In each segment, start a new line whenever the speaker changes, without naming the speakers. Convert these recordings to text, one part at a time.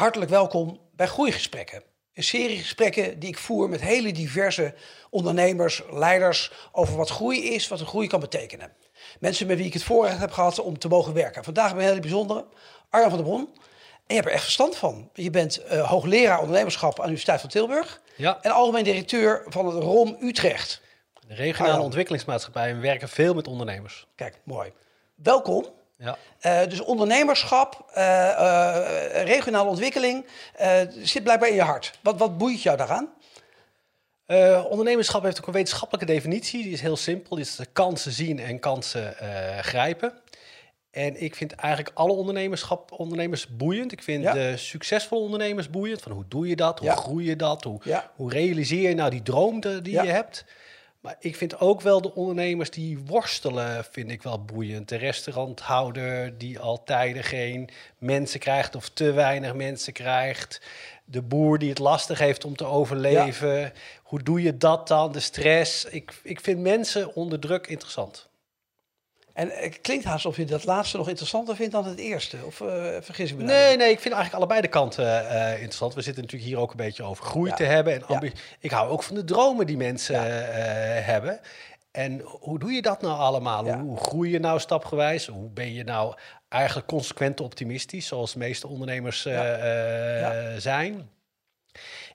Hartelijk welkom bij Groeigesprekken. Een serie gesprekken die ik voer met hele diverse ondernemers, leiders over wat groei is, wat een groei kan betekenen. Mensen met wie ik het voorrecht heb gehad om te mogen werken. Vandaag ben ik een hele bijzondere, Arjan van der Bron. En je hebt er echt verstand van. Je bent eh, hoogleraar ondernemerschap aan de Universiteit van Tilburg.
Ja.
En algemeen directeur van het ROM Utrecht.
De regionale
Arjan.
ontwikkelingsmaatschappij. We werken veel met ondernemers.
Kijk, mooi. Welkom.
Ja.
Eh, dus ondernemerschap, eh, eh, regionale ontwikkeling zit blijkbaar in je hart. Wat, wat boeit jou daaraan?
Ondernemerschap heeft ook een wetenschappelijke definitie. Die is heel simpel. Die is kansen zien en kansen grijpen. En ik vind eigenlijk alle ondernemerschap, ondernemers boeiend. Ik vind
Ja.
de succesvolle ondernemers boeiend. Van hoe doe je dat? Hoe
Ja.
groei je dat? Hoe, hoe realiseer je nou die droom die je hebt? Maar ik vind ook wel de ondernemers die worstelen, vind ik wel boeiend. De restauranthouder die al tijden geen mensen krijgt of te weinig mensen krijgt. De boer die het lastig heeft om te overleven. Hoe doe je dat dan? De stress. Ik, ik vind mensen onder druk interessant.
En het klinkt haast alsof je dat laatste nog interessanter vindt dan het eerste. Of eh, vergis ik me?
Nee, nee, ik vind eigenlijk allebei de kanten eh, interessant. We zitten natuurlijk hier ook een beetje over groei
Ja.
te hebben. En
Ja.
Ik hou ook van de dromen die mensen
Ja.
eh, hebben. En hoe doe je dat nou allemaal? Hoe, hoe groei je nou stapgewijs? Hoe ben je nou eigenlijk consequent optimistisch, zoals de meeste ondernemers zijn?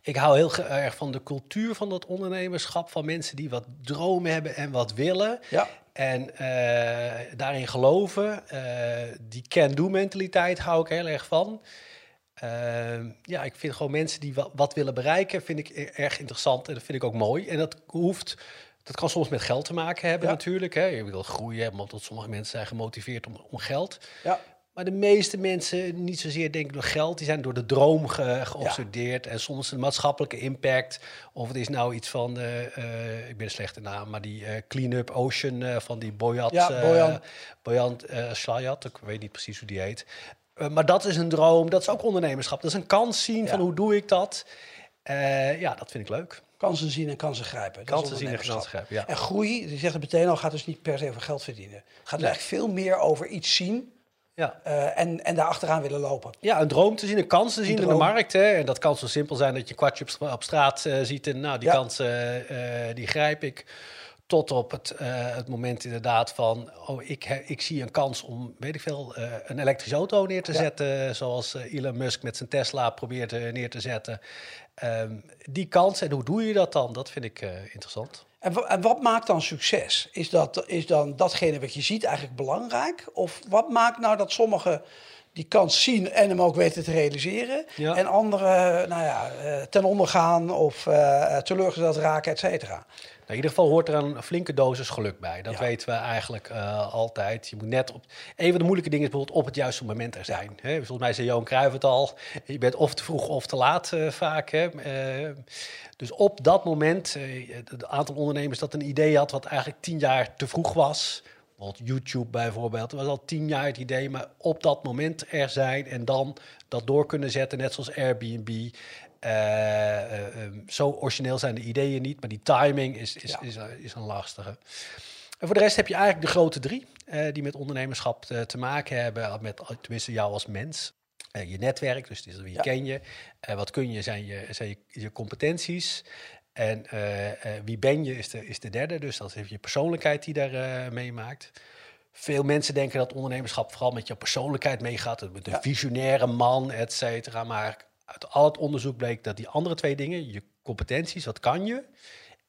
Ik hou heel erg van de cultuur van dat ondernemerschap, van mensen die wat dromen hebben en wat willen.
Ja,
En eh, daarin geloven, eh, die can-do-mentaliteit hou ik heel erg van. Eh, ja, ik vind gewoon mensen die wa- wat willen bereiken, vind ik e- erg interessant en dat vind ik ook mooi. En dat hoeft, dat kan soms met geld te maken hebben
Ja.
natuurlijk. Hè. Je wil groeien, omdat sommige mensen zijn gemotiveerd om, om geld.
ja,
Maar de meeste mensen, niet zozeer denk ik door geld, die zijn door de droom ge, geobsedeerd. En soms een maatschappelijke impact. Of het is nou iets van, eh, eh, ik ben een slechte naam, maar die eh, Clean Up Ocean van die Boyat.
Ja, Boyan.
Boyan Slayat, ik weet niet precies hoe die heet. Maar dat is een droom, dat is ook ondernemerschap. Dat is een kans zien van hoe doe ik dat. Ja, dat vind ik leuk.
kansen zien en kansen grijpen. Dat
Kansen zien en kansen grijpen, ja.
En groei, je zegt het meteen al, gaat dus niet per se over geld verdienen. Het gaat
Nee.
eigenlijk veel meer over iets zien
Ja.
eh, en, en daar achteraan willen lopen.
Ja, een droom te zien, een kans te zien in de markt. Hè. En dat kan zo simpel zijn dat je kwartje op, stra- op straat eh, ziet en nou, die
Ja.
kans eh, die grijp ik. Tot op het, het moment inderdaad van, oh, ik, ik zie een kans om, weet ik veel, een elektrische auto neer te
Ja.
zetten. Zoals Elon Musk met zijn Tesla probeert neer te zetten. Ehm, die kans en hoe doe je dat dan? Dat vind ik interessant.
En, wa- en wat maakt dan succes? Is, dat, is dan datgene wat je ziet eigenlijk belangrijk? Of wat maakt nou dat sommigen die kans zien en hem ook weten te realiseren...
Ja.
en anderen nou ja, eh, ten onder gaan of eh, teleurgesteld raken, et cetera?
Nou, in ieder geval hoort er een flinke dosis geluk bij. Dat
Ja.
weten we eigenlijk eh, altijd. Je moet net op. Een van de moeilijke dingen is bijvoorbeeld op het juite moment er zijn. Hè? Volgens mij zei Johan Cruijff het al. Je bent of te vroeg of te laat eh, vaak. Hè? Eh, dus op dat moment, het aantal ondernemers dat een idee had wat eigenlijk tien jaar te vroeg was. Bijvoorbeeld YouTube bijvoorbeeld. Het was al tien jaar het idee, maar op dat moment er zijn en dan dat door kunnen zetten, net zoals Airbnb. Eh, eh, eh, zo origineel zijn de ideeën niet, maar die timing is, is,
Ja.
is, is een lastige. En voor de rest heb je eigenlijk de grote drie, eh, die met ondernemerschap te, te maken hebben, met tenminste jou als mens. Eh, je netwerk, dus wie
Ja.
ken je. Eh, wat kun je, zijn je, zijn je, je competenties. En eh, eh, wie ben je is de, is de derde, dus dat is je persoonlijkheid die daar eh, meemaakt. Veel mensen denken dat ondernemerschap vooral met je persoonlijkheid meegaat. Met een
Ja.
visionaire man, et cetera. Maar uit al het onderzoek bleek dat die andere twee dingen, je competenties, wat kan je?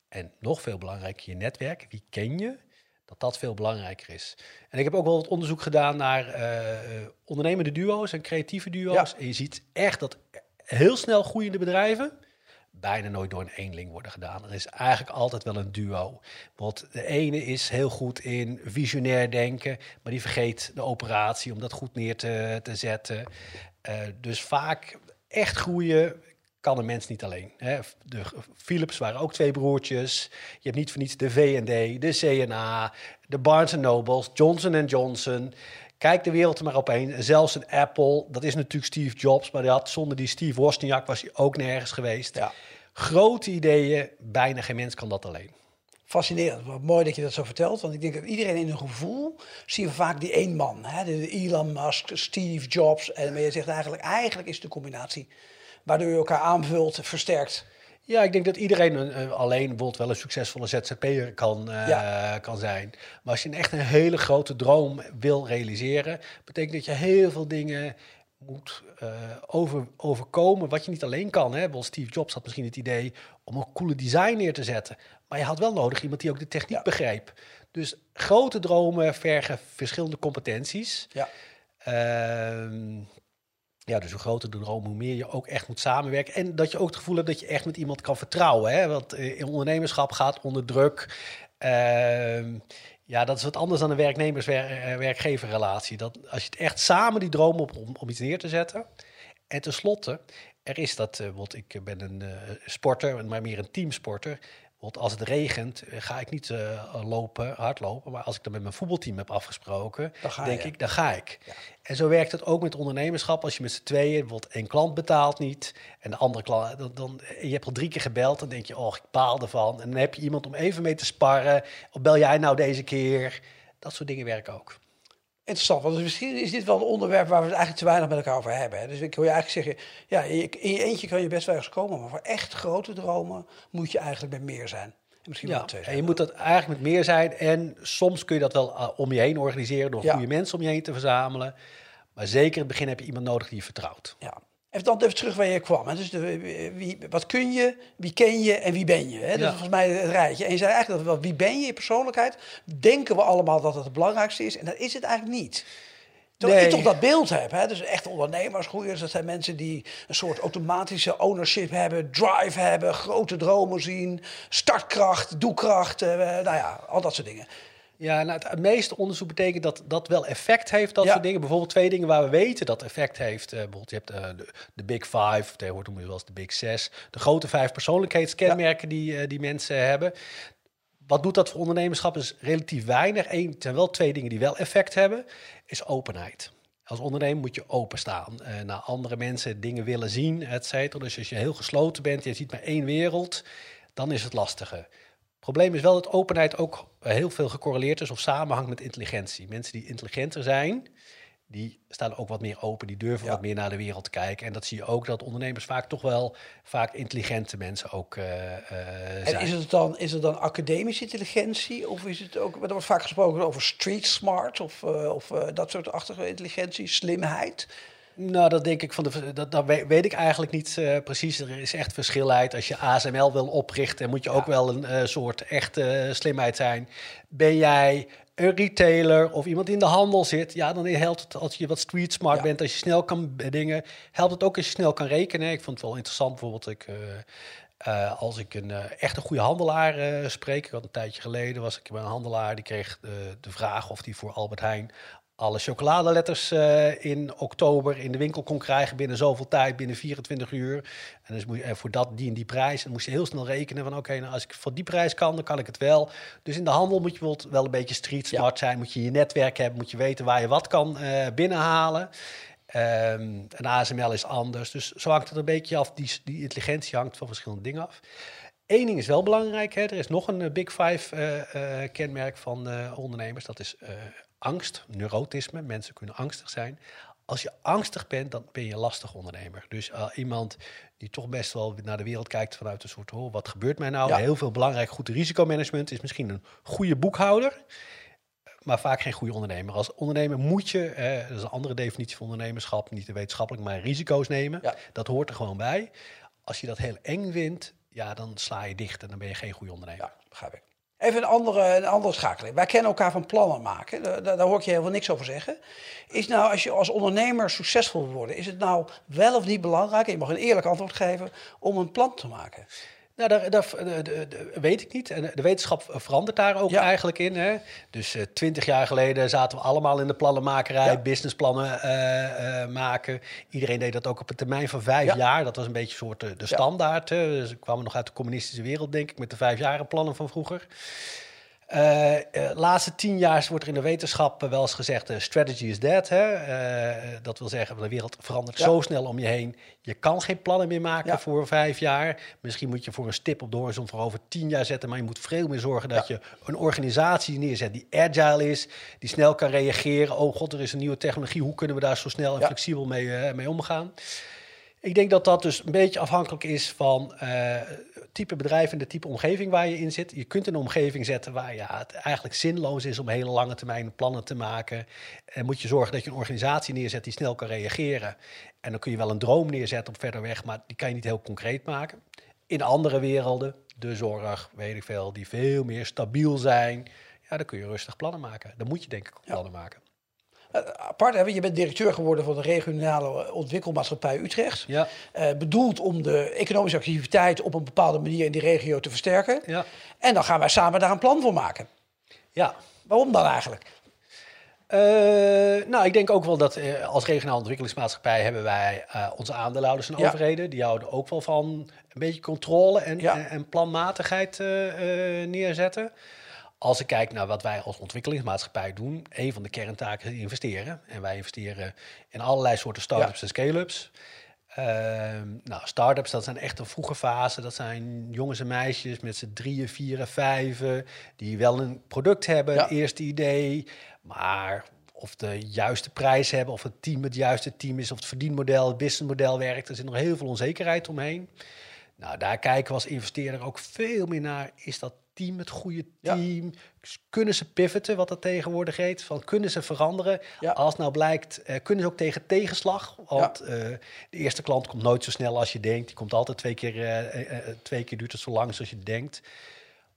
En nog veel belangrijker, je netwerk, wie ken je? Dat dat veel belangrijker is. En ik heb ook wel wat onderzoek gedaan naar eh, eh, ondernemende duo's en creatieve duo's.
Ja.
En je ziet echt dat heel snel groeiende bedrijven bijna nooit door een eenling worden gedaan. Er is eigenlijk altijd wel een duo. Want de ene is heel goed in visionair denken, maar die vergeet de operatie om dat goed neer te, te zetten. Eh, dus vaak echt groeien kan een mens niet alleen. Hè. De Philips waren ook twee broertjes. Je hebt niet voor niets de V&D, de CNA, de Barnes Nobles, Johnson Johnson. Kijk de wereld er maar op heen. Zelfs een Apple, dat is natuurlijk Steve Jobs, maar die had, zonder die Steve Wozniak was hij ook nergens geweest.
Ja.
Grote ideeën, bijna geen mens kan dat alleen.
Fascinerend. Wat mooi dat je dat zo vertelt. Want ik denk dat iedereen in een gevoel zien we vaak die één man. Hè? De Elon Musk, Steve Jobs. En maar je zegt eigenlijk, eigenlijk is het de combinatie. Waardoor je elkaar aanvult, versterkt.
Ja, ik denk dat iedereen uh, alleen bijvoorbeeld wel een succesvolle ZZP'er kan, uh, kan zijn. Maar als je een echt een hele grote droom wil realiseren, betekent dat je heel veel dingen moet uh, over, overkomen wat je niet alleen kan. Hè? Wel, Steve Jobs had misschien het idee om een coole design neer te zetten. Maar je had wel nodig iemand die ook de techniek begreep. Dus grote dromen vergen verschillende competenties.
Ja.
Uh, ja, dus hoe groter de droom, hoe meer je ook echt moet samenwerken. En dat je ook het gevoel hebt dat je echt met iemand kan vertrouwen. Hè? Want in ondernemerschap gaat onder druk. Uh, ja, dat is wat anders dan een werknemers-werkgeverrelatie. Dat als je het echt samen die droom op om, om iets neer te zetten. En tenslotte, er is dat, uh, want ik ben een uh, sporter, maar meer een teamsporter. Want als het regent, ga ik niet uh, lopen, hardlopen. Maar als ik dan met mijn voetbalteam heb afgesproken, denk
je.
ik, dan ga ik. Ja. En zo werkt het ook met ondernemerschap. Als je met z'n tweeën, bijvoorbeeld één klant betaalt niet. En de andere klant, dan, dan, je hebt al drie keer gebeld. Dan denk je, oh, ik baal ervan. En dan heb je iemand om even mee te sparren. Of bel jij nou deze keer? Dat soort dingen werken ook.
Interessant, want misschien is dit wel een onderwerp waar we het eigenlijk te weinig met elkaar over hebben. Hè? Dus ik wil je eigenlijk zeggen, ja, in je eentje kan je best wel eens komen, maar voor echt grote dromen moet je eigenlijk met meer zijn. En misschien
ja,
wel twee zijn.
En je moet dat eigenlijk met meer zijn. En soms kun je dat wel uh, om je heen organiseren door ja. goede mensen om je heen te verzamelen. Maar zeker in het begin heb je iemand nodig die je vertrouwt.
Ja. Even dan even terug waar je kwam. Hè? Dus de, wie, wat kun je, wie ken je en wie ben je? Hè? Dat ja. is volgens mij het rijtje. En je zei eigenlijk dat wie ben je, je persoonlijkheid, denken we allemaal dat het het belangrijkste is. En dat is het eigenlijk niet. Terwijl nee. ik toch dat beeld heb. Hè? Dus echt ondernemersgroeiers, dat zijn mensen die een soort automatische ownership hebben, drive hebben, grote dromen zien, startkracht, doelkracht, uh, nou ja, al dat soort dingen.
Ja, nou, het meeste onderzoek betekent dat dat wel effect heeft, dat ja. soort dingen. Bijvoorbeeld twee dingen waar we weten dat effect heeft. Uh, bijvoorbeeld je hebt uh, de, de, Big Five, tegenwoordig noemen we wel eens de Big Six. De grote vijf persoonlijkheidskenmerken ja. die, uh, die mensen hebben. Wat doet dat voor ondernemerschap? Is relatief weinig. Eén, er zijn wel twee dingen die wel effect hebben. Is openheid. Als ondernemer moet je openstaan naar andere mensen, dingen willen zien, et cetera. Dus als je heel gesloten bent, je ziet maar één wereld, dan is het lastiger probleem is wel dat openheid ook heel veel gecorreleerd is of samenhangt met intelligentie. Mensen die intelligenter zijn, die staan ook wat meer open, die durven ja. wat meer naar de wereld te kijken. En dat zie je ook dat ondernemers vaak toch wel vaak intelligente mensen ook uh, uh,
en is het dan, is het dan academische intelligentie? Of is het ook, er wordt vaak gesproken over street smart of, uh, of dat soort achtige intelligentie, slimheid.
Nou, dat denk ik van de. Dat, dat weet ik eigenlijk niet uh, precies. Er is echt verschilheid. Als je ASML wil oprichten, moet je ja. ook wel een uh, soort echte uh, slimheid zijn. Ben jij een retailer of iemand die in de handel zit, ja, dan helpt het als je wat street smart ja. bent, als je snel kan dingen. Helpt het ook als je snel kan rekenen. Ik vond het wel interessant, bijvoorbeeld, ik. Uh, als ik een uh, echt een goede handelaar spreek, ik had een tijdje geleden was ik bij een handelaar die kreeg de vraag of die voor Albert Heijn alle chocoladeletters uh, in oktober in de winkel kon krijgen binnen zoveel tijd, binnen 24 uur. En dus moet je voor dat die en die prijs. En moest je heel snel rekenen van oké, okay, nou als ik voor die prijs kan, dan kan ik het wel. Dus in de handel moet je bijvoorbeeld wel een beetje street smart ja. zijn. Moet je je netwerk hebben, moet je weten waar je wat kan uh, binnenhalen. Um, en ASML is anders. Dus zo hangt het een beetje af. Die, die intelligentie hangt van verschillende dingen af. Eén ding is wel belangrijk. Hè. Er is nog een Big Five uh, kenmerk van ondernemers. Dat is angst, neurotisme. Mensen kunnen angstig zijn. Als je angstig bent, dan ben je een lastig ondernemer. Dus uh, iemand die toch best wel naar de wereld kijkt vanuit een soort, oh, wat gebeurt mij nou? Ja. Heel veel belangrijk, goed risicomanagement is misschien een goede boekhouder, maar vaak geen goede ondernemer. Als ondernemer moet je, eh, dat is een andere definitie van ondernemerschap, niet de wetenschappelijk, maar risico's nemen.
Ja.
Dat hoort er gewoon bij. Als je dat heel eng vindt, ja, dan sla je dicht en dan ben je geen goede ondernemer.
Ja, begrijp ik. Even een andere, een andere schakeling. Wij kennen elkaar van plannen maken. Daar, daar, hoor ik je helemaal niks over zeggen. Is nou, als je als ondernemer succesvol wil worden, is het nou wel of niet belangrijk, en je mag een eerlijk antwoord geven, om een plan te maken?
Nou, daar, de, weet ik niet. En de wetenschap verandert daar ook ja. eigenlijk in. Hè? Dus twintig uh, jaar geleden zaten we allemaal in de plannenmakerij, ja. businessplannen uh, uh, maken. Iedereen deed dat ook op een termijn van vijf ja. jaar. Dat was een beetje soort de standaard. Dus we kwamen nog uit de communistische wereld, denk ik, met de vijfjarenplannen van vroeger. Uh, uh, laatste tien jaar wordt er in de wetenschap wel eens gezegd: strategy is dead. Hè? dat wil zeggen, de wereld verandert zo snel om je heen. Je kan geen plannen meer maken voor vijf jaar. Misschien moet je voor een stip op de horizon voor over tien jaar zetten. Maar je moet veel meer zorgen dat je een organisatie neerzet die agile is, die snel kan reageren. Oh god, er is een nieuwe technologie. Hoe kunnen we daar zo snel en flexibel mee, mee omgaan? Ik denk dat dat dus een beetje afhankelijk is van uh, type bedrijf en de type omgeving waar je in zit. Je kunt een omgeving zetten waar ja, het eigenlijk zinloos is om hele lange termijn plannen te maken. En moet je zorgen dat je een organisatie neerzet die snel kan reageren. En dan kun je wel een droom neerzetten op verder weg, maar die kan je niet heel concreet maken. In andere werelden, de zorg, weet ik veel, die veel meer stabiel zijn. Ja, dan kun je rustig plannen maken. Dan moet je denk ik ook plannen maken.
Uh, apart, hè? je bent directeur geworden van de regionale ontwikkelmaatschappij Utrecht.
Ja.
Uh, bedoeld om de economische activiteit op een bepaalde manier in die regio te versterken.
Ja.
En dan gaan wij samen daar een plan voor maken.
Ja.
Waarom dan eigenlijk?
Uh, nou, ik denk ook wel dat als regionale ontwikkelingsmaatschappij hebben wij onze aandeelhouders en overheden. Die houden ook wel van een beetje controle en,
Ja.
en, en planmatigheid neerzetten. Als ik kijk naar wat wij als ontwikkelingsmaatschappij doen, een van de kerntaken is investeren. En wij investeren in allerlei soorten start-ups en scale-ups. Ehm, nou, start-ups, dat zijn echt een vroege fase. Dat zijn jongens en meisjes met z'n drieën, vieren, vijven, die wel een product hebben,
Ja.
een eerste idee, maar of de juiste prijs hebben, of het team het juiste team is, of het verdienmodel, het businessmodel werkt. Er zit nog heel veel onzekerheid omheen. Nou, daar kijken we als investeerder ook veel meer naar. Is dat team het goede
Ja.
team? Kunnen ze pivoten, wat dat tegenwoordig heet? Van, kunnen ze veranderen?
Ja.
Als nou blijkt, eh, kunnen ze ook tegen tegenslag? Want eh, de eerste klant komt nooit zo snel als je denkt. Die komt altijd twee keer, eh, twee keer duurt het zo lang als je denkt.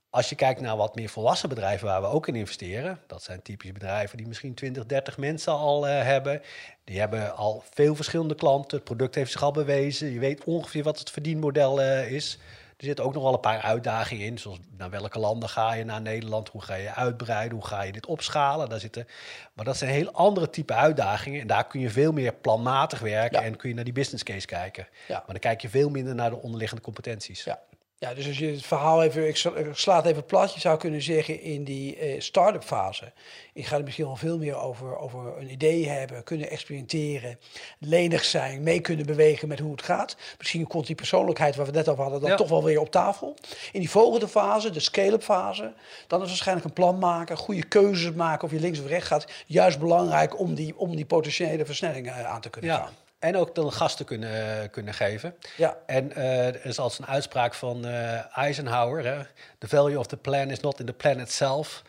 Als je kijkt naar wat meer volwassen bedrijven waar we ook in investeren, dat zijn typische bedrijven die misschien 20, 30 mensen al hebben. Die hebben al veel verschillende klanten. Het product heeft zich al bewezen. Je weet ongeveer wat het verdienmodel is. Er zitten ook nog wel een paar uitdagingen in, zoals naar welke landen ga je naar Nederland, hoe ga je uitbreiden, hoe ga je dit opschalen. Daar zitten, maar dat zijn heel andere type uitdagingen en daar kun je veel meer planmatig werken
Ja.
en kun je naar die business case kijken.
Ja.
Maar dan kijk je veel minder naar de onderliggende competenties.
Ja. Ja, dus als je het verhaal even, ik sla- ik sla het even plat, je zou kunnen zeggen in die eh, start-up fase. Ik ga er misschien wel veel meer over, over een idee hebben, kunnen experimenteren, lenig zijn, mee kunnen bewegen met hoe het gaat. Misschien komt die persoonlijkheid waar we net over hadden dan
Ja.
toch wel weer op tafel. In die volgende fase, de scale-up fase, dan is waarschijnlijk een plan maken, goede keuzes maken of je links of rechts gaat. Juist belangrijk om die, om die potentiële versnellingen eh, aan te kunnen
Ja,
gaan.
En ook dan gasten kunnen, kunnen geven.
Ja.
En eh, er is als een uitspraak van eh, Eisenhower: hè, The value of the plan is not in the plan itself,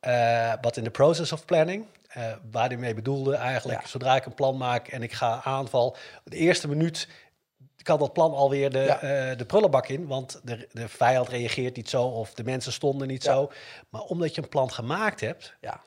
eh, but in the process of planning. Waar hij mee bedoelde eigenlijk,
Ja.
zodra ik een plan maak en ik ga aanval, de eerste minuut kan dat plan alweer de,
Ja.
de prullenbak in, want de, de vijand reageert niet zo of de mensen stonden niet
Ja.
zo. Maar omdat je een plan gemaakt hebt,
Ja.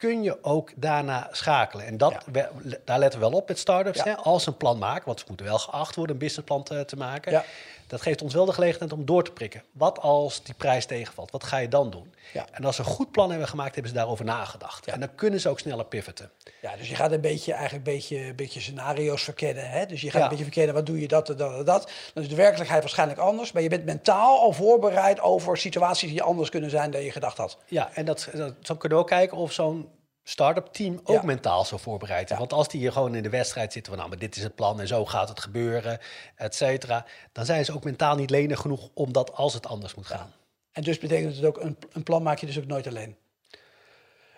Kun je ook daarna schakelen. En dat,
Ja.
we- daar letten we wel op met start-ups.
Ja.
Hè? Als ze een plan maken, want ze moeten wel geacht worden een businessplan te, te maken.
Ja.
Dat geeft ons wel de gelegenheid om door te prikken. Wat als die prijs tegenvalt? Wat ga je dan doen?
Ja.
En als ze een goed plan hebben gemaakt, hebben ze daarover nagedacht.
Ja.
En dan kunnen ze ook sneller pivoten.
Ja, dus je gaat een beetje, eigenlijk een beetje, een beetje scenario's verkennen. Hè? Dus je gaat
Ja.
een beetje verkennen, wat doe je dat en dat en dat. Dan is de werkelijkheid waarschijnlijk anders. Maar je bent mentaal al voorbereid over situaties die anders kunnen zijn dan je gedacht had.
Ja, en dat, dat, zo kunnen we ook kijken of zo'n start-up team ook
Ja.
mentaal zo voorbereid.
Ja.
Want als die hier gewoon in de wedstrijd zitten van... nou, maar dit is het plan en zo gaat het gebeuren, et cetera... dan zijn ze ook mentaal niet lenig genoeg om dat als het anders moet gaan.
En dus betekent het ook, een, een plan maak je dus ook nooit alleen.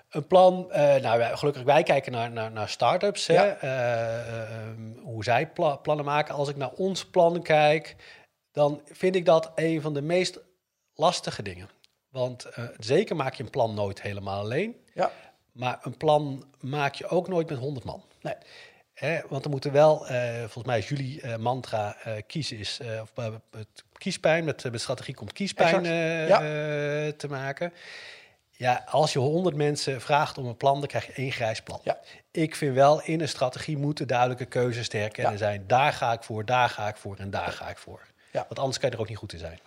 Een plan, eh, nou gelukkig wij kijken naar, naar, naar start-ups, hè,
Ja.
eh, eh, ehm, hoe zij pla- plannen maken. Als ik naar ons plan kijk, dan vind ik dat een van de meest lastige dingen. Want zeker maak je een plan nooit helemaal alleen,
Ja,
maar een plan maak je ook nooit met 100 man.
nee.
Want er moeten wel, eh, volgens mij is jullie eh, mantra, eh, kiezen is, of, het kiespijn, met, met strategie komt kiespijn
Ja.
te maken. Ja, als je 100 mensen vraagt om een plan, dan krijg je één grijs plan.
Ja.
Ik vind wel, in een strategie moeten duidelijke keuzes te herkennen
Ja.
zijn. Daar ga ik voor, daar ga ik voor en daar ga ik voor.
Ja.
Want anders kan je er ook niet goed in zijn.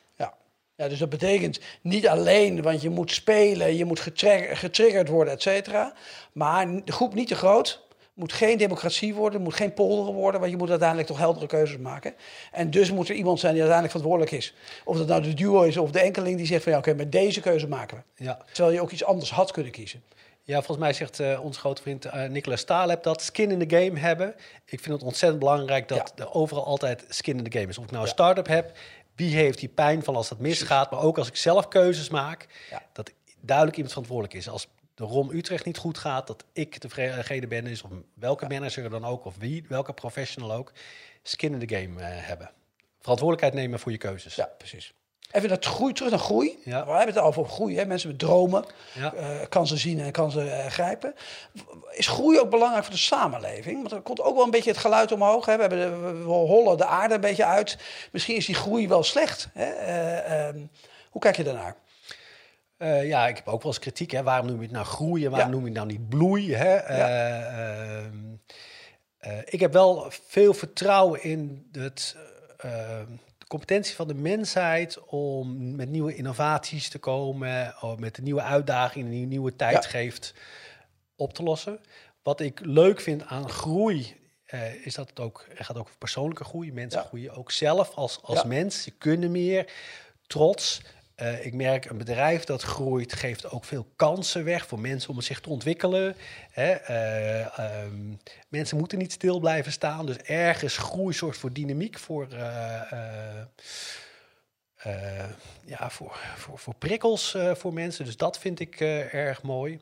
Ja. dus dat betekent niet alleen, want je moet spelen, je moet getrigger- getriggerd worden, et cetera. Maar de groep niet te groot, moet geen democratie worden, moet geen polderen worden, want je moet uiteindelijk toch heldere keuzes maken. En dus moet er iemand zijn die uiteindelijk verantwoordelijk is. Of dat nou de duo is of de enkeling die zegt van ja, oké, met deze keuze maken we.
Ja.
Terwijl je ook iets anders had kunnen kiezen.
Ja, volgens mij zegt uh, onze grote vriend uh, Nicolas Staleb dat skin in the game hebben. Ik vind het ontzettend belangrijk dat
Ja.
er overal altijd skin in the game is. Of ik nou een start-up heb, wie heeft die pijn van als dat misgaat, maar ook als ik zelf keuzes maak,
Ja.
dat duidelijk iemand verantwoordelijk is. Als de ROM Utrecht niet goed gaat, dat ik degene ben is, of welke manager dan ook, of wie, welke professional ook, skin in the game eh, hebben. Verantwoordelijkheid nemen voor je keuzes.
Ja, precies. Even dat groei, terug naar groei.
Ja.
We hebben het al over groei. Hè? Mensen met dromen,
Ja.
eh, kansen zien en kansen eh, grijpen. Is groei ook belangrijk voor de samenleving? Want er komt ook wel een beetje het geluid omhoog. Hè? We, hebben de, we hollen de aarde een beetje uit. Misschien is die groei wel slecht. Hè? Eh, ehm, hoe kijk je daarnaar?
Ja, ik heb ook wel eens kritiek. Hè. Waarom noem je het nou groeien? Waarom
Ja.
noem je het nou niet bloei? Hè? Eh, ehm, eh, ik heb wel veel vertrouwen in het, eh, de competentie van de mensheid om met nieuwe innovaties te komen, of met de nieuwe uitdagingen die een nieuwe tijdgeest op te lossen. Wat ik leuk vind aan groei, eh, is dat het ook het gaat ook over persoonlijke groei. Mensen
Ja.
groeien ook zelf als, als
Ja.
mens. Ze kunnen meer. Trots. Eh, ik merk een bedrijf dat groeit, geeft ook veel kansen weg voor mensen om zich te ontwikkelen. Hè? Eh, ehm, mensen moeten niet stil blijven staan. Dus ergens groei zorgt voor dynamiek, voor, eh, ja, voor, voor, voor prikkels voor mensen. Dus dat vind ik erg mooi.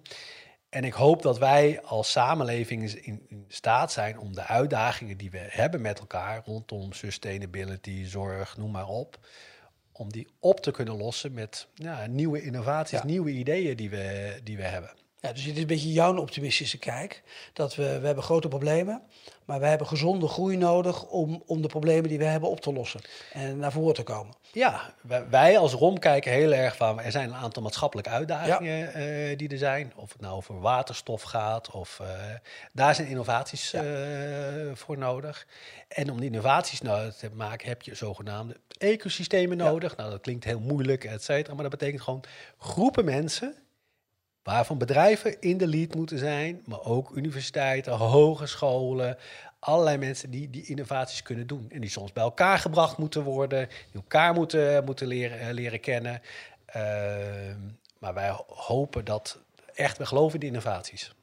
En ik hoop dat wij als samenleving in, in staat zijn om de uitdagingen die we hebben met elkaar rondom sustainability, zorg, noem maar op, om die op te kunnen lossen met ja, nieuwe innovaties,
Ja.
nieuwe ideeën die we, die we hebben.
Ja, dus het is een beetje jouw optimistische kijk. Dat we, we hebben grote problemen, maar we hebben gezonde groei nodig om, om de problemen die we hebben op te lossen en naar voren te komen.
Ja, wij, als ROM kijken heel erg van, er zijn een aantal maatschappelijke uitdagingen eh, die er zijn. Of het nou over waterstof gaat, of eh, daar zijn innovaties
Ja.
eh, voor nodig. En om die innovaties nou te maken heb je zogenaamde ecosystemen
Ja.
nodig. Nou, dat klinkt heel moeilijk, et cetera, maar dat betekent gewoon groepen mensen waarvan bedrijven in de lead moeten zijn, maar ook universiteiten, hogescholen, allerlei mensen die die innovaties kunnen doen. En die soms bij elkaar gebracht moeten worden, die elkaar moeten, moeten leren, eh, leren kennen. Ehm, maar wij hopen dat echt, we geloven in de innovaties.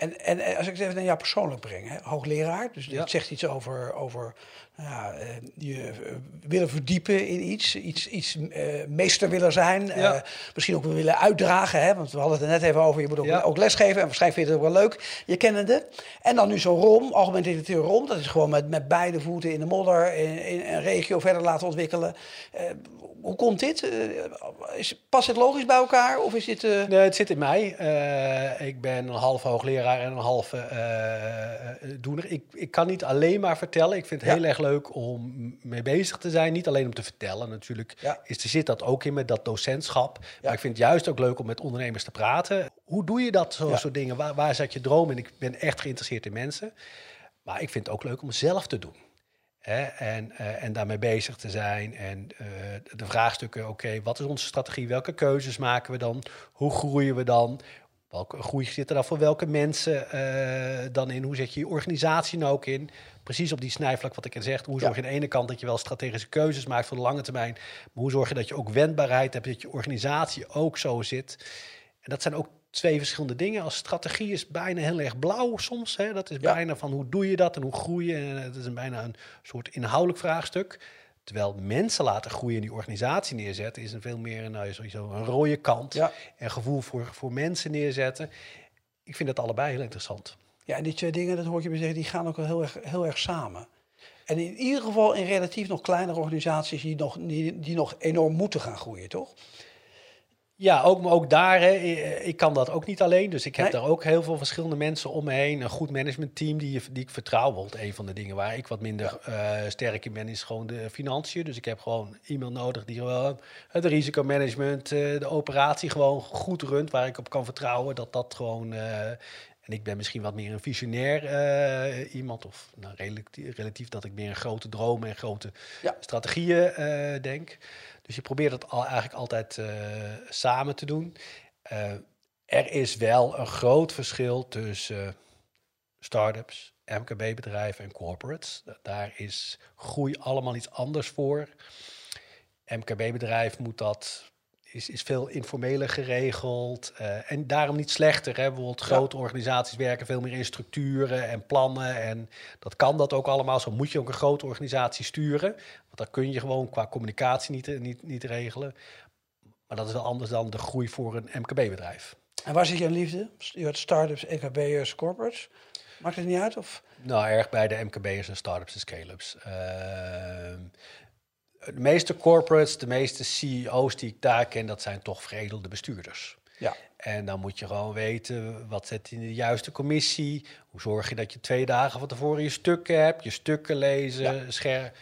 En, en als ik het even naar jou persoonlijk breng, hè, hoogleraar, dus
Ja.
het zegt iets over, over nou ja, eh, je eh, willen verdiepen in iets, iets, iets eh, meester willen zijn,
Ja.
misschien ook willen uitdragen, hè, want we hadden het er net even over, je moet ook,
Ja.
ook lesgeven en waarschijnlijk vind je het ook wel leuk, je kennende. En dan nu zo'n ROM, algemeen directeur ROM, dat is gewoon met, met beide voeten in de modder, in, in een regio verder laten ontwikkelen. Hoe komt dit? Is, past dit logisch bij elkaar of is dit...
Nee, het zit in mij. Ik ben een half hoogleraar en een halve eh, doener. Ik, ik kan niet alleen maar vertellen. Ik vind het
Ja.
heel erg leuk om mee bezig te zijn. Niet alleen om te vertellen. Natuurlijk
Ja.
is, er zit dat ook in met dat docentschap.
Ja.
Maar ik vind het juist ook leuk om met ondernemers te praten. Hoe doe je dat, zo'n
Ja.
soort dingen? Waar, waar zat je droom in? Ik ben echt geïnteresseerd in mensen. Maar ik vind het ook leuk om zelf te doen. Hè? En, eh, en daarmee bezig te zijn. En de vraagstukken, oké, wat is onze strategie? Welke keuzes maken we dan? Hoe groeien we dan? Welke groei zit er dan voor welke mensen eh, dan in? Hoe zet je je organisatie nou ook in? Precies op die snijvlak wat ik al zeg. Hoe zorg je aan de ene kant dat je wel strategische keuzes maakt voor de lange termijn. Maar hoe zorg je dat je ook wendbaarheid hebt, dat je organisatie ook zo zit? En dat zijn ook twee verschillende dingen. Als strategie is bijna heel erg blauw soms. Hè? Dat is
Ja.
bijna van hoe doe je dat en hoe groei je. En Het is een bijna een soort inhoudelijk vraagstuk. Terwijl mensen laten groeien en die organisatie neerzetten, is een veel meer nou, sowieso een rode kant.
Ja.
En gevoel voor, voor mensen neerzetten. Ik vind dat allebei heel interessant.
Ja, en die twee dingen, dat hoor je me zeggen, die gaan ook wel heel erg, heel erg samen. En in ieder geval in relatief nog kleinere organisaties die nog, die, die nog enorm moeten gaan groeien, toch?
Ja, ook, maar ook daar, hè, ik- ik kan dat ook niet alleen. Dus ik heb
Nee.
daar ook heel veel verschillende mensen om me heen. Een goed managementteam die, die ik vertrouw. Bijvoorbeeld een van de dingen waar ik wat minder eh, sterk in ben, is gewoon de financiën. Dus ik heb gewoon iemand nodig die gewoon het risicomanagement, eh, de operatie gewoon goed runt. Waar ik op kan vertrouwen dat dat gewoon... eh, en ik ben misschien wat meer een visionair eh, iemand. Of nou, relatief, relatief dat ik meer een grote dromen en grote
Ja.
strategieën eh, denk. Dus je probeert het al, eigenlijk altijd eh, samen te doen. Er is wel een groot verschil tussen start-ups, MKB-bedrijven en corporates. Daar is groei allemaal iets anders voor. MKB-bedrijf moet dat is, is veel informeler geregeld. Uh, en daarom niet slechter. Hè? Bijvoorbeeld grote organisaties werken veel meer in structuren en plannen. En dat kan dat ook allemaal. Zo moet je ook een grote organisatie sturen. Want dat kun je gewoon qua communicatie niet, niet, niet regelen. Maar dat is wel anders dan de groei voor een MKB-bedrijf.
En waar zit je liefde? Je had start-ups, EKB'ers, corporates. Maakt het niet uit? Of?
Nou, erg bij de MKB'ers en start-ups en scale-ups. Uh, de meeste corporates, de meeste CEO's die ik daar ken, dat zijn toch veredelde bestuurders. Ja. En dan moet je gewoon weten, wat zet in de juiste commissie? Hoe zorg je dat je twee dagen van tevoren je stukken hebt, je stukken lezen, scherp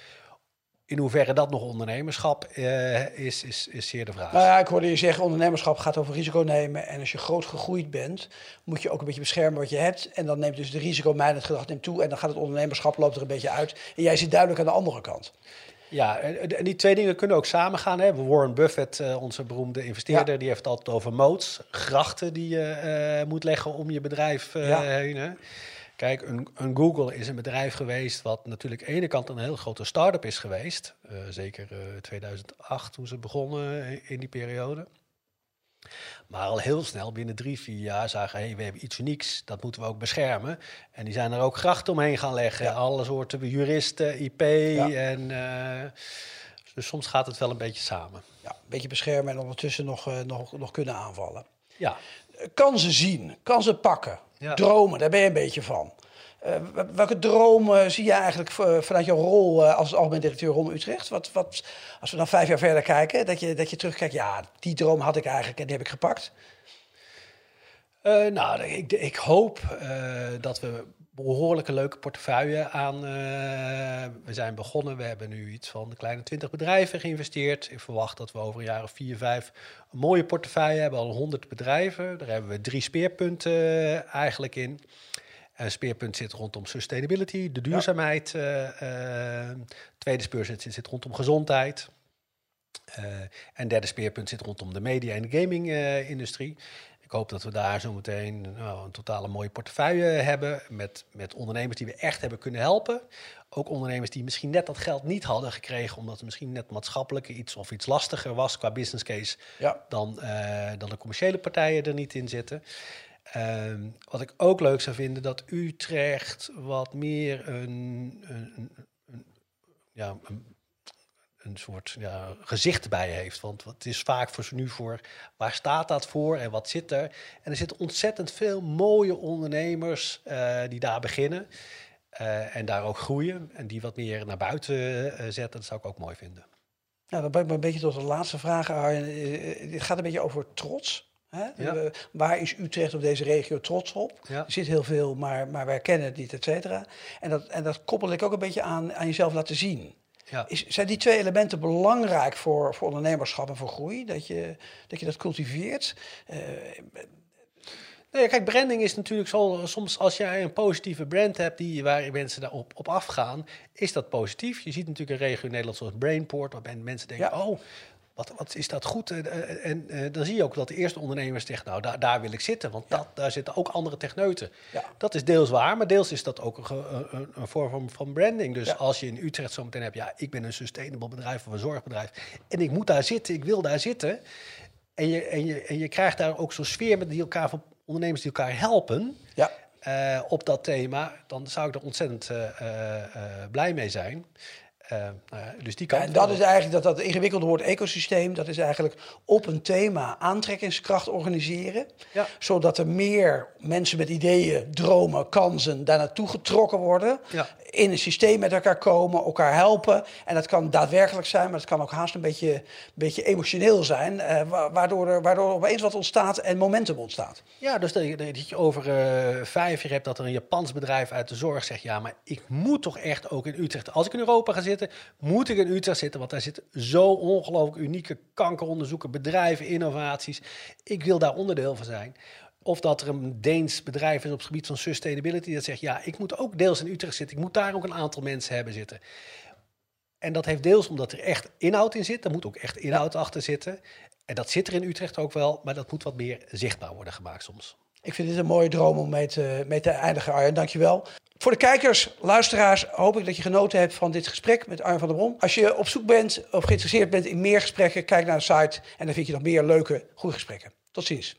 in hoeverre dat nog ondernemerschap uh, is, is, is zeer de vraag.
Nou ja, ik hoorde je zeggen, ondernemerschap gaat over risico nemen. En als je groot gegroeid bent, moet je ook een beetje beschermen wat je hebt. En dan neemt dus de het gedrag neemt toe. En dan gaat het ondernemerschap loopt er een beetje uit. En jij zit duidelijk aan de andere kant.
Ja, en die twee dingen kunnen ook samengaan. Hè. Warren Buffett, uh, onze beroemde investeerder, die heeft het altijd over moats. Grachten die je uh, moet leggen om je bedrijf ja. heen. Hè. Kijk, een, een, Google is een bedrijf geweest wat natuurlijk aan de ene kant een heel grote start-up is geweest. Zeker uh, 2008 toen ze begonnen in die periode. Maar al heel snel, binnen drie, vier jaar, zagen hey, we hebben iets unieks, dat moeten we ook beschermen. En die zijn er ook grachten omheen gaan leggen. Alle soorten juristen, IP en... Uh, dus soms gaat het wel een beetje samen.
Ja, een beetje beschermen en ondertussen nog, uh, nog, nog kunnen aanvallen.
Ja.
Kansen zien, kansen pakken, dromen, daar ben je een beetje van. Uh, welke dromen zie je eigenlijk vanuit jouw rol uh, als algemeen directeur Ron Utrecht? Wat, wat, als we dan vijf jaar verder kijken, dat je, dat je terugkijkt, ja, die droom had ik eigenlijk en die heb ik gepakt.
Nou, ik, ik hoop dat we behoorlijke leuke portefeuille aan. we zijn begonnen, we hebben nu iets van de kleine 20 bedrijven geïnvesteerd. Ik verwacht dat we over een jaar of vier, vijf een mooie portefeuille hebben, al 100 bedrijven. Daar hebben we drie speerpunten eigenlijk in. Een speerpunt zit rondom sustainability, de duurzaamheid. Ja. Uh, tweede speerpunt zit, zit rondom gezondheid. En derde speerpunt zit rondom de media- en gaming-industrie. ik hoop dat we daar zo meteen nou, een totale mooie portefeuille hebben. Met, met ondernemers die we echt hebben kunnen helpen. Ook ondernemers die misschien net dat geld niet hadden gekregen. omdat het misschien net maatschappelijk iets of iets lastiger was qua business case. Ja. Dan, uh, dan de commerciële partijen er niet in zitten. Um, wat ik ook leuk zou vinden, dat Utrecht wat meer een, een, een ja, een, soort ja, gezicht bij heeft. Want het is vaak voor nu voor waar staat dat voor en wat zit er. En er zitten ontzettend veel mooie ondernemers uh, die daar beginnen. Uh, en daar ook groeien en die wat meer naar buiten uh, zetten. Dat zou ik ook mooi vinden.
Nou, dan ben ik een beetje tot de laatste vraag, Arjen. Het gaat een beetje over trots. Hè? waar is Utrecht op deze regio trots op? Er zit heel veel, maar, maar wij kennen het niet, et cetera. En dat, en dat koppel ik ook een beetje aan, aan jezelf laten zien. Ja. Is, zijn die twee elementen belangrijk voor, voor ondernemerschap en voor groei? Dat je dat, je dat cultiveert? Uh,
Nee, kijk, branding is natuurlijk zo. Soms als jij een positieve brand hebt die, waar mensen daarop op afgaan, is dat positief. Je ziet natuurlijk een regio in Nederland zoals Brainport, waar mensen denken: oh, wat, wat is dat goed? En, en, en, dan zie je ook dat de eerste ondernemers zeggen, nou, daar, daar wil ik zitten, want dat, daar zitten ook andere techneuten. Dat is deels waar, maar deels is dat ook een, een, een vorm van branding. Dus als je in Utrecht zo meteen hebt, ja, ik ben een sustainable bedrijf of een zorgbedrijf en ik moet daar zitten, ik wil daar zitten. En je, en je, en je krijgt daar ook zo'n sfeer met die elkaar van ondernemers die elkaar helpen. Ja. Uh, op dat thema, dan zou ik er ontzettend uh, uh, blij mee zijn. Uh, nou ja, dus die kant.
en dat is eigenlijk dat, dat ingewikkelde woord ecosysteem. Dat is eigenlijk op een thema aantrekkingskracht organiseren. Ja. Zodat er meer mensen met ideeën, dromen, kansen daar naartoe getrokken worden. In een systeem met elkaar komen, elkaar helpen. En dat kan daadwerkelijk zijn, maar het kan ook haast een beetje, een beetje emotioneel zijn. Uh, waardoor, er, waardoor opeens wat ontstaat en momentum ontstaat.
Ja, dus dat je, dat je over uh, vijf jaar hebt dat er een Japans bedrijf uit de zorg zegt: ja, maar ik moet toch echt ook in Utrecht. Als ik in Europa ga zitten moet ik in Utrecht zitten, want daar zitten zo ongelooflijk unieke kankeronderzoeken, bedrijven, innovaties. Ik wil daar onderdeel van zijn. Of dat er een Deens bedrijf is op het gebied van sustainability dat zegt, ja, ik moet ook deels in Utrecht zitten. Ik moet daar ook een aantal mensen hebben zitten. En dat heeft deels omdat er echt inhoud in zit. Er moet ook echt inhoud achter zitten. En dat zit er in Utrecht ook wel, maar dat moet wat meer zichtbaar worden gemaakt soms.
Ik vind dit een mooie droom om mee te, mee te eindigen, Arjen. Dankjewel. Voor de kijkers, luisteraars, hoop ik dat je genoten hebt van dit gesprek met Arjen van der Bron. Als je op zoek bent of geïnteresseerd bent in meer gesprekken, kijk naar de site en dan vind je nog meer leuke, goede gesprekken. Tot ziens.